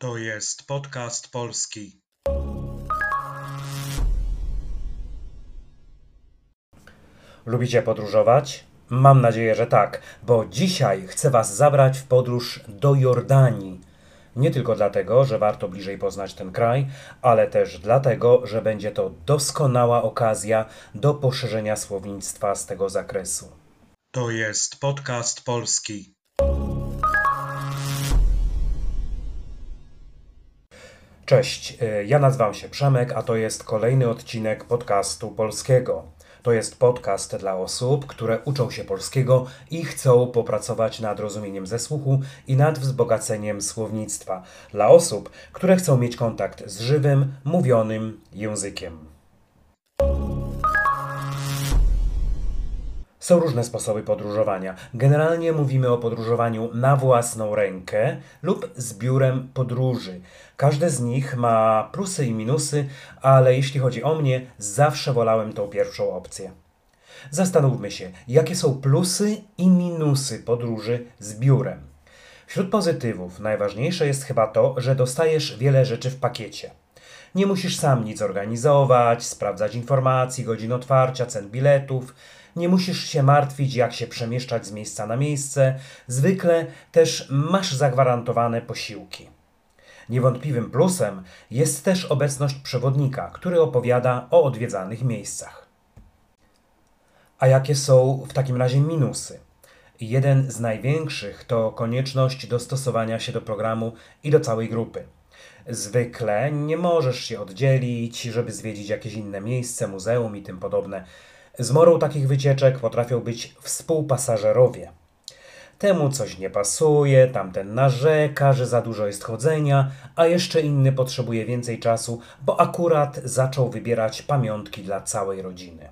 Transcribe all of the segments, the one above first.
To jest podcast polski. Lubicie podróżować? Mam nadzieję, że tak, bo dzisiaj chcę Was zabrać w podróż do Jordanii. Nie tylko dlatego, że warto bliżej poznać ten kraj, ale też dlatego, że będzie to doskonała okazja do poszerzenia słownictwa z tego zakresu. To jest podcast polski. Cześć, y, ja nazywam się Przemek, a to jest kolejny odcinek podcastu polskiego. To jest podcast dla osób, które uczą się polskiego i chcą popracować nad rozumieniem ze słuchu i nad wzbogaceniem słownictwa. Dla osób, które chcą mieć kontakt z żywym, mówionym językiem. Są różne sposoby podróżowania. Generalnie mówimy o podróżowaniu na własną rękę lub z biurem podróży. Każde z nich ma plusy i minusy, ale jeśli chodzi o mnie, zawsze wolałem tą pierwszą opcję. Zastanówmy się, jakie są plusy i minusy podróży z biurem. Wśród pozytywów najważniejsze jest chyba to, że dostajesz wiele rzeczy w pakiecie. Nie musisz sam nic organizować, sprawdzać informacji, godzin otwarcia, cen biletów. Nie musisz się martwić, jak się przemieszczać z miejsca na miejsce. Zwykle też masz zagwarantowane posiłki. Niewątpliwym plusem jest też obecność przewodnika, który opowiada o odwiedzanych miejscach. A jakie są w takim razie minusy? Jeden z największych to konieczność dostosowania się do programu i do całej grupy. Zwykle nie możesz się oddzielić, żeby zwiedzić jakieś inne miejsce, muzeum i tym podobne. Zmorą takich wycieczek potrafią być współpasażerowie. Temu coś nie pasuje, tamten narzeka, że za dużo jest chodzenia, a jeszcze inny potrzebuje więcej czasu, bo akurat zaczął wybierać pamiątki dla całej rodziny.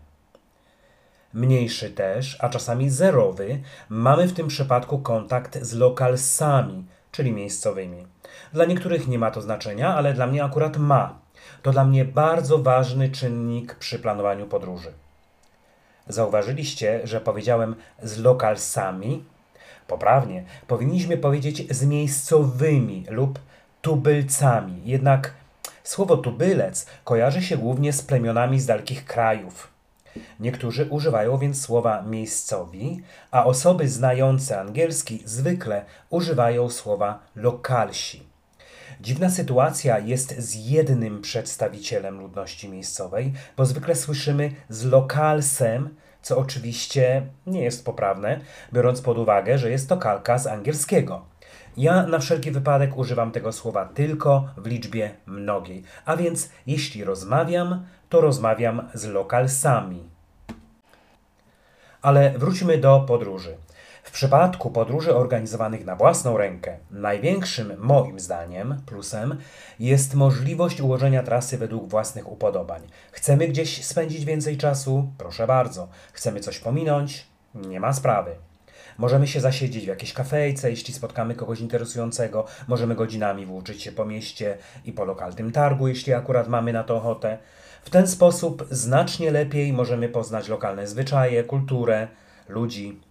Mniejszy też, a czasami zerowy, mamy w tym przypadku kontakt z lokalsami, czyli miejscowymi. Dla niektórych nie ma to znaczenia, ale dla mnie akurat ma. To dla mnie bardzo ważny czynnik przy planowaniu podróży. Zauważyliście, że powiedziałem z lokalsami? Poprawnie, powinniśmy powiedzieć z miejscowymi lub tubylcami. Jednak słowo tubylec kojarzy się głównie z plemionami z dalekich krajów. Niektórzy używają więc słowa miejscowi, a osoby znające angielski zwykle używają słowa lokalsi. Dziwna sytuacja jest z jednym przedstawicielem ludności miejscowej, bo zwykle słyszymy z lokalsem, co oczywiście nie jest poprawne, biorąc pod uwagę, że jest to kalka z angielskiego. Ja na wszelki wypadek używam tego słowa tylko w liczbie mnogiej, a więc jeśli rozmawiam, to rozmawiam z lokalsami. Ale wróćmy do podróży. W przypadku podróży organizowanych na własną rękę, największym moim zdaniem plusem jest możliwość ułożenia trasy według własnych upodobań. Chcemy gdzieś spędzić więcej czasu? Proszę bardzo. Chcemy coś pominąć? Nie ma sprawy. Możemy się zasiedzieć w jakiejś kafejce, jeśli spotkamy kogoś interesującego. Możemy godzinami włóczyć się po mieście i po lokalnym targu, jeśli akurat mamy na to ochotę. W ten sposób znacznie lepiej możemy poznać lokalne zwyczaje, kulturę, ludzi.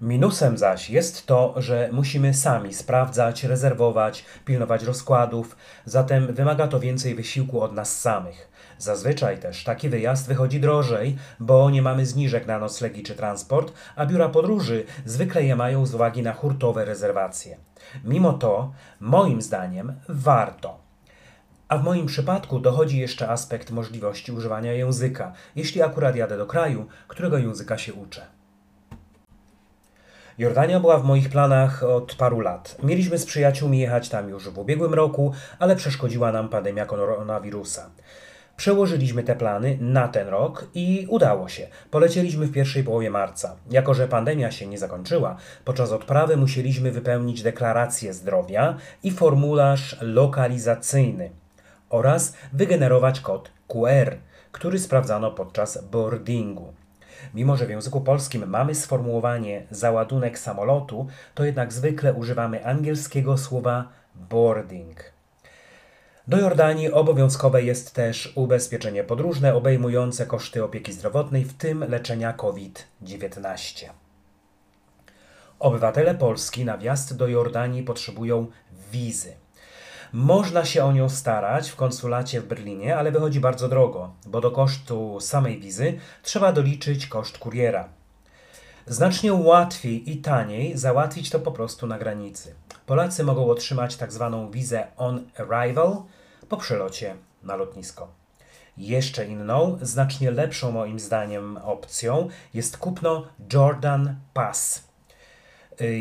Minusem zaś jest to, że musimy sami sprawdzać, rezerwować, pilnować rozkładów, zatem wymaga to więcej wysiłku od nas samych. Zazwyczaj też taki wyjazd wychodzi drożej, bo nie mamy zniżek na noclegi czy transport, a biura podróży zwykle je mają z uwagi na hurtowe rezerwacje. Mimo to, moim zdaniem, warto. A w moim przypadku dochodzi jeszcze aspekt możliwości używania języka, jeśli akurat jadę do kraju, którego języka się uczę. Jordania była w moich planach od paru lat. Mieliśmy z przyjaciółmi jechać tam już w ubiegłym roku, ale przeszkodziła nam pandemia koronawirusa. Przełożyliśmy te plany na ten rok i udało się. Polecieliśmy w pierwszej połowie marca. Jako, że pandemia się nie zakończyła, podczas odprawy musieliśmy wypełnić deklarację zdrowia i formularz lokalizacyjny oraz wygenerować kod QR, który sprawdzano podczas boardingu. Mimo, że w języku polskim mamy sformułowanie załadunek samolotu, to jednak zwykle używamy angielskiego słowa boarding. Do Jordanii obowiązkowe jest też ubezpieczenie podróżne obejmujące koszty opieki zdrowotnej, w tym leczenia COVID-19. Obywatele Polski na wjazd do Jordanii potrzebują wizy. Można się o nią starać w konsulacie w Berlinie, ale wychodzi bardzo drogo, bo do kosztu samej wizy trzeba doliczyć koszt kuriera. Znacznie łatwiej i taniej załatwić to po prostu na granicy. Polacy mogą otrzymać tak zwaną wizę on arrival po przylocie na lotnisko. Jeszcze inną, znacznie lepszą moim zdaniem opcją jest kupno Jordan Pass.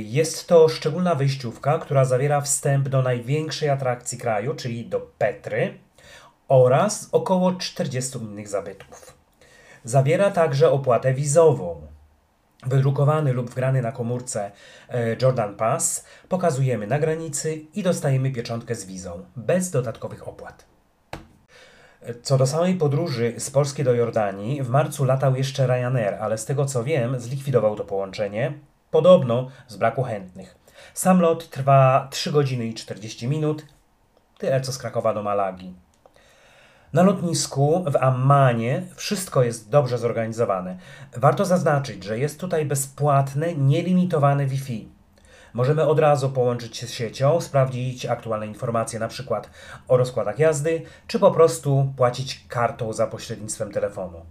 Jest to szczególna wyjściówka, która zawiera wstęp do największej atrakcji kraju, czyli do Petry oraz około 40 innych zabytków. Zawiera także opłatę wizową. Wydrukowany lub wgrany na komórce e, Jordan Pass pokazujemy na granicy i dostajemy pieczątkę z wizą, bez dodatkowych opłat. Co do samej podróży z Polski do Jordanii, w marcu latał jeszcze Ryanair, ale z tego co wiem, zlikwidował to połączenie, podobno z braku chętnych. Sam lot trwa 3 godziny i 40 minut, tyle co z Krakowa do Malagi. Na lotnisku w Ammanie wszystko jest dobrze zorganizowane. Warto zaznaczyć, że jest tutaj bezpłatne, nielimitowane Wi-Fi. Możemy od razu połączyć się z siecią, sprawdzić aktualne informacje przykład o rozkładach jazdy, czy po prostu płacić kartą za pośrednictwem telefonu.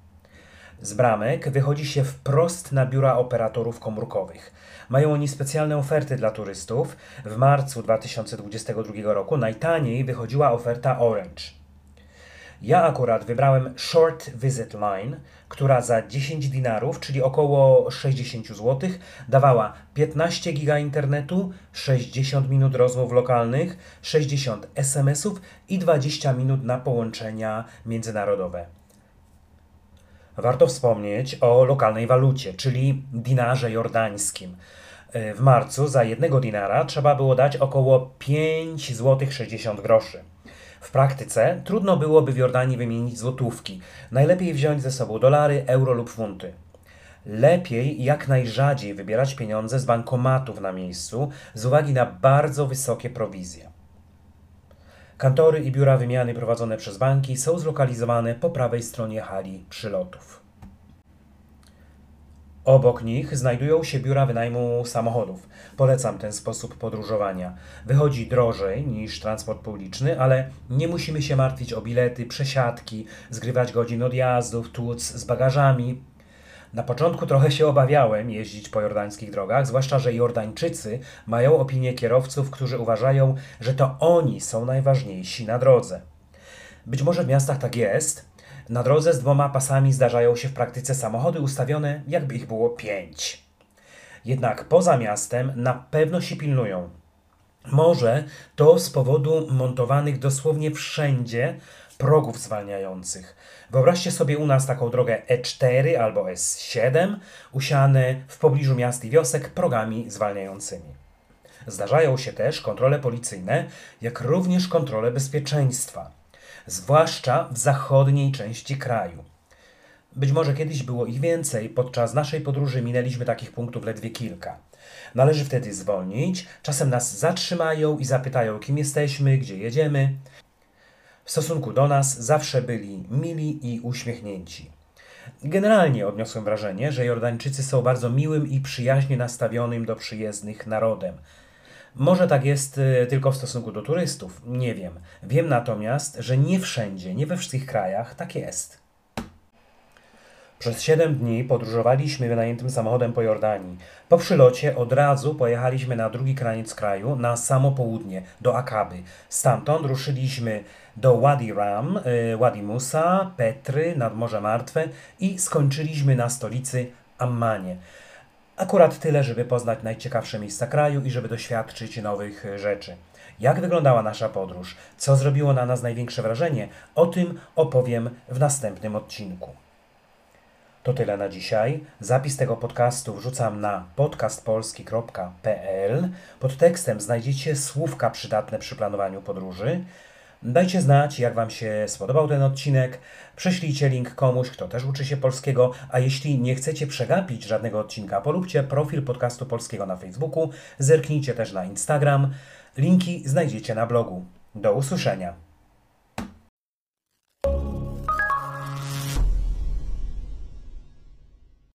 Z bramek wychodzi się wprost na biura operatorów komórkowych. Mają oni specjalne oferty dla turystów. W marcu 2022 roku najtaniej wychodziła oferta Orange. Ja akurat wybrałem Short Visit Line, która za 10 dinarów, czyli około 60 zł, dawała 15 giga internetu, 60 minut rozmów lokalnych, 60 SMS-ów i 20 minut na połączenia międzynarodowe. Warto wspomnieć o lokalnej walucie, czyli dinarze jordańskim. W marcu za jednego dinara trzeba było dać około 5 zł 60 groszy. W praktyce trudno byłoby w Jordanii wymienić złotówki. Najlepiej wziąć ze sobą dolary, euro lub funty. Lepiej jak najrzadziej wybierać pieniądze z bankomatów na miejscu z uwagi na bardzo wysokie prowizje. Kantory i biura wymiany prowadzone przez banki są zlokalizowane po prawej stronie hali przylotów. Obok nich znajdują się biura wynajmu samochodów. Polecam ten sposób podróżowania. Wychodzi drożej niż transport publiczny, ale nie musimy się martwić o bilety, przesiadki, zgrywać godzin odjazdów, tłuc z bagażami. Na początku trochę się obawiałem jeździć po jordańskich drogach, zwłaszcza, że Jordańczycy mają opinię kierowców, którzy uważają, że to oni są najważniejsi na drodze. Być może w miastach tak jest, na drodze z dwoma pasami zdarzają się w praktyce samochody ustawione, jakby ich było pięć. Jednak poza miastem na pewno się pilnują. Może to z powodu montowanych dosłownie wszędzie progów zwalniających. Wyobraźcie sobie u nas taką drogę E4 albo S7, usiane w pobliżu miast i wiosek progami zwalniającymi. Zdarzają się też kontrole policyjne, jak również kontrole bezpieczeństwa zwłaszcza w zachodniej części kraju. Być może kiedyś było ich więcej, podczas naszej podróży minęliśmy takich punktów ledwie kilka. Należy wtedy zwolnić, czasem nas zatrzymają i zapytają, kim jesteśmy, gdzie jedziemy. W stosunku do nas zawsze byli mili i uśmiechnięci. Generalnie odniosłem wrażenie, że Jordańczycy są bardzo miłym i przyjaźnie nastawionym do przyjezdnych narodem. Może tak jest y, tylko w stosunku do turystów, nie wiem. Wiem natomiast, że nie wszędzie, nie we wszystkich krajach tak jest. Przez 7 dni podróżowaliśmy wynajętym samochodem po Jordanii. Po przylocie od razu pojechaliśmy na drugi kraniec kraju, na samo południe, do Akaby. Stamtąd ruszyliśmy do Wadi Ram, y, Wadi Musa, Petry, nad Morze Martwe i skończyliśmy na stolicy Ammanie. Akurat tyle, żeby poznać najciekawsze miejsca kraju i żeby doświadczyć nowych e, rzeczy. Jak wyglądała nasza podróż? Co zrobiło na nas największe wrażenie? O tym opowiem w następnym odcinku. To tyle na dzisiaj. Zapis tego podcastu wrzucam na podcastpolski.pl. Pod tekstem znajdziecie słówka przydatne przy planowaniu podróży. Dajcie znać, jak Wam się spodobał ten odcinek. Prześlijcie link komuś, kto też uczy się polskiego, a jeśli nie chcecie przegapić żadnego odcinka, polubcie profil podcastu polskiego na Facebooku, zerknijcie też na Instagram. Linki znajdziecie na blogu. Do usłyszenia.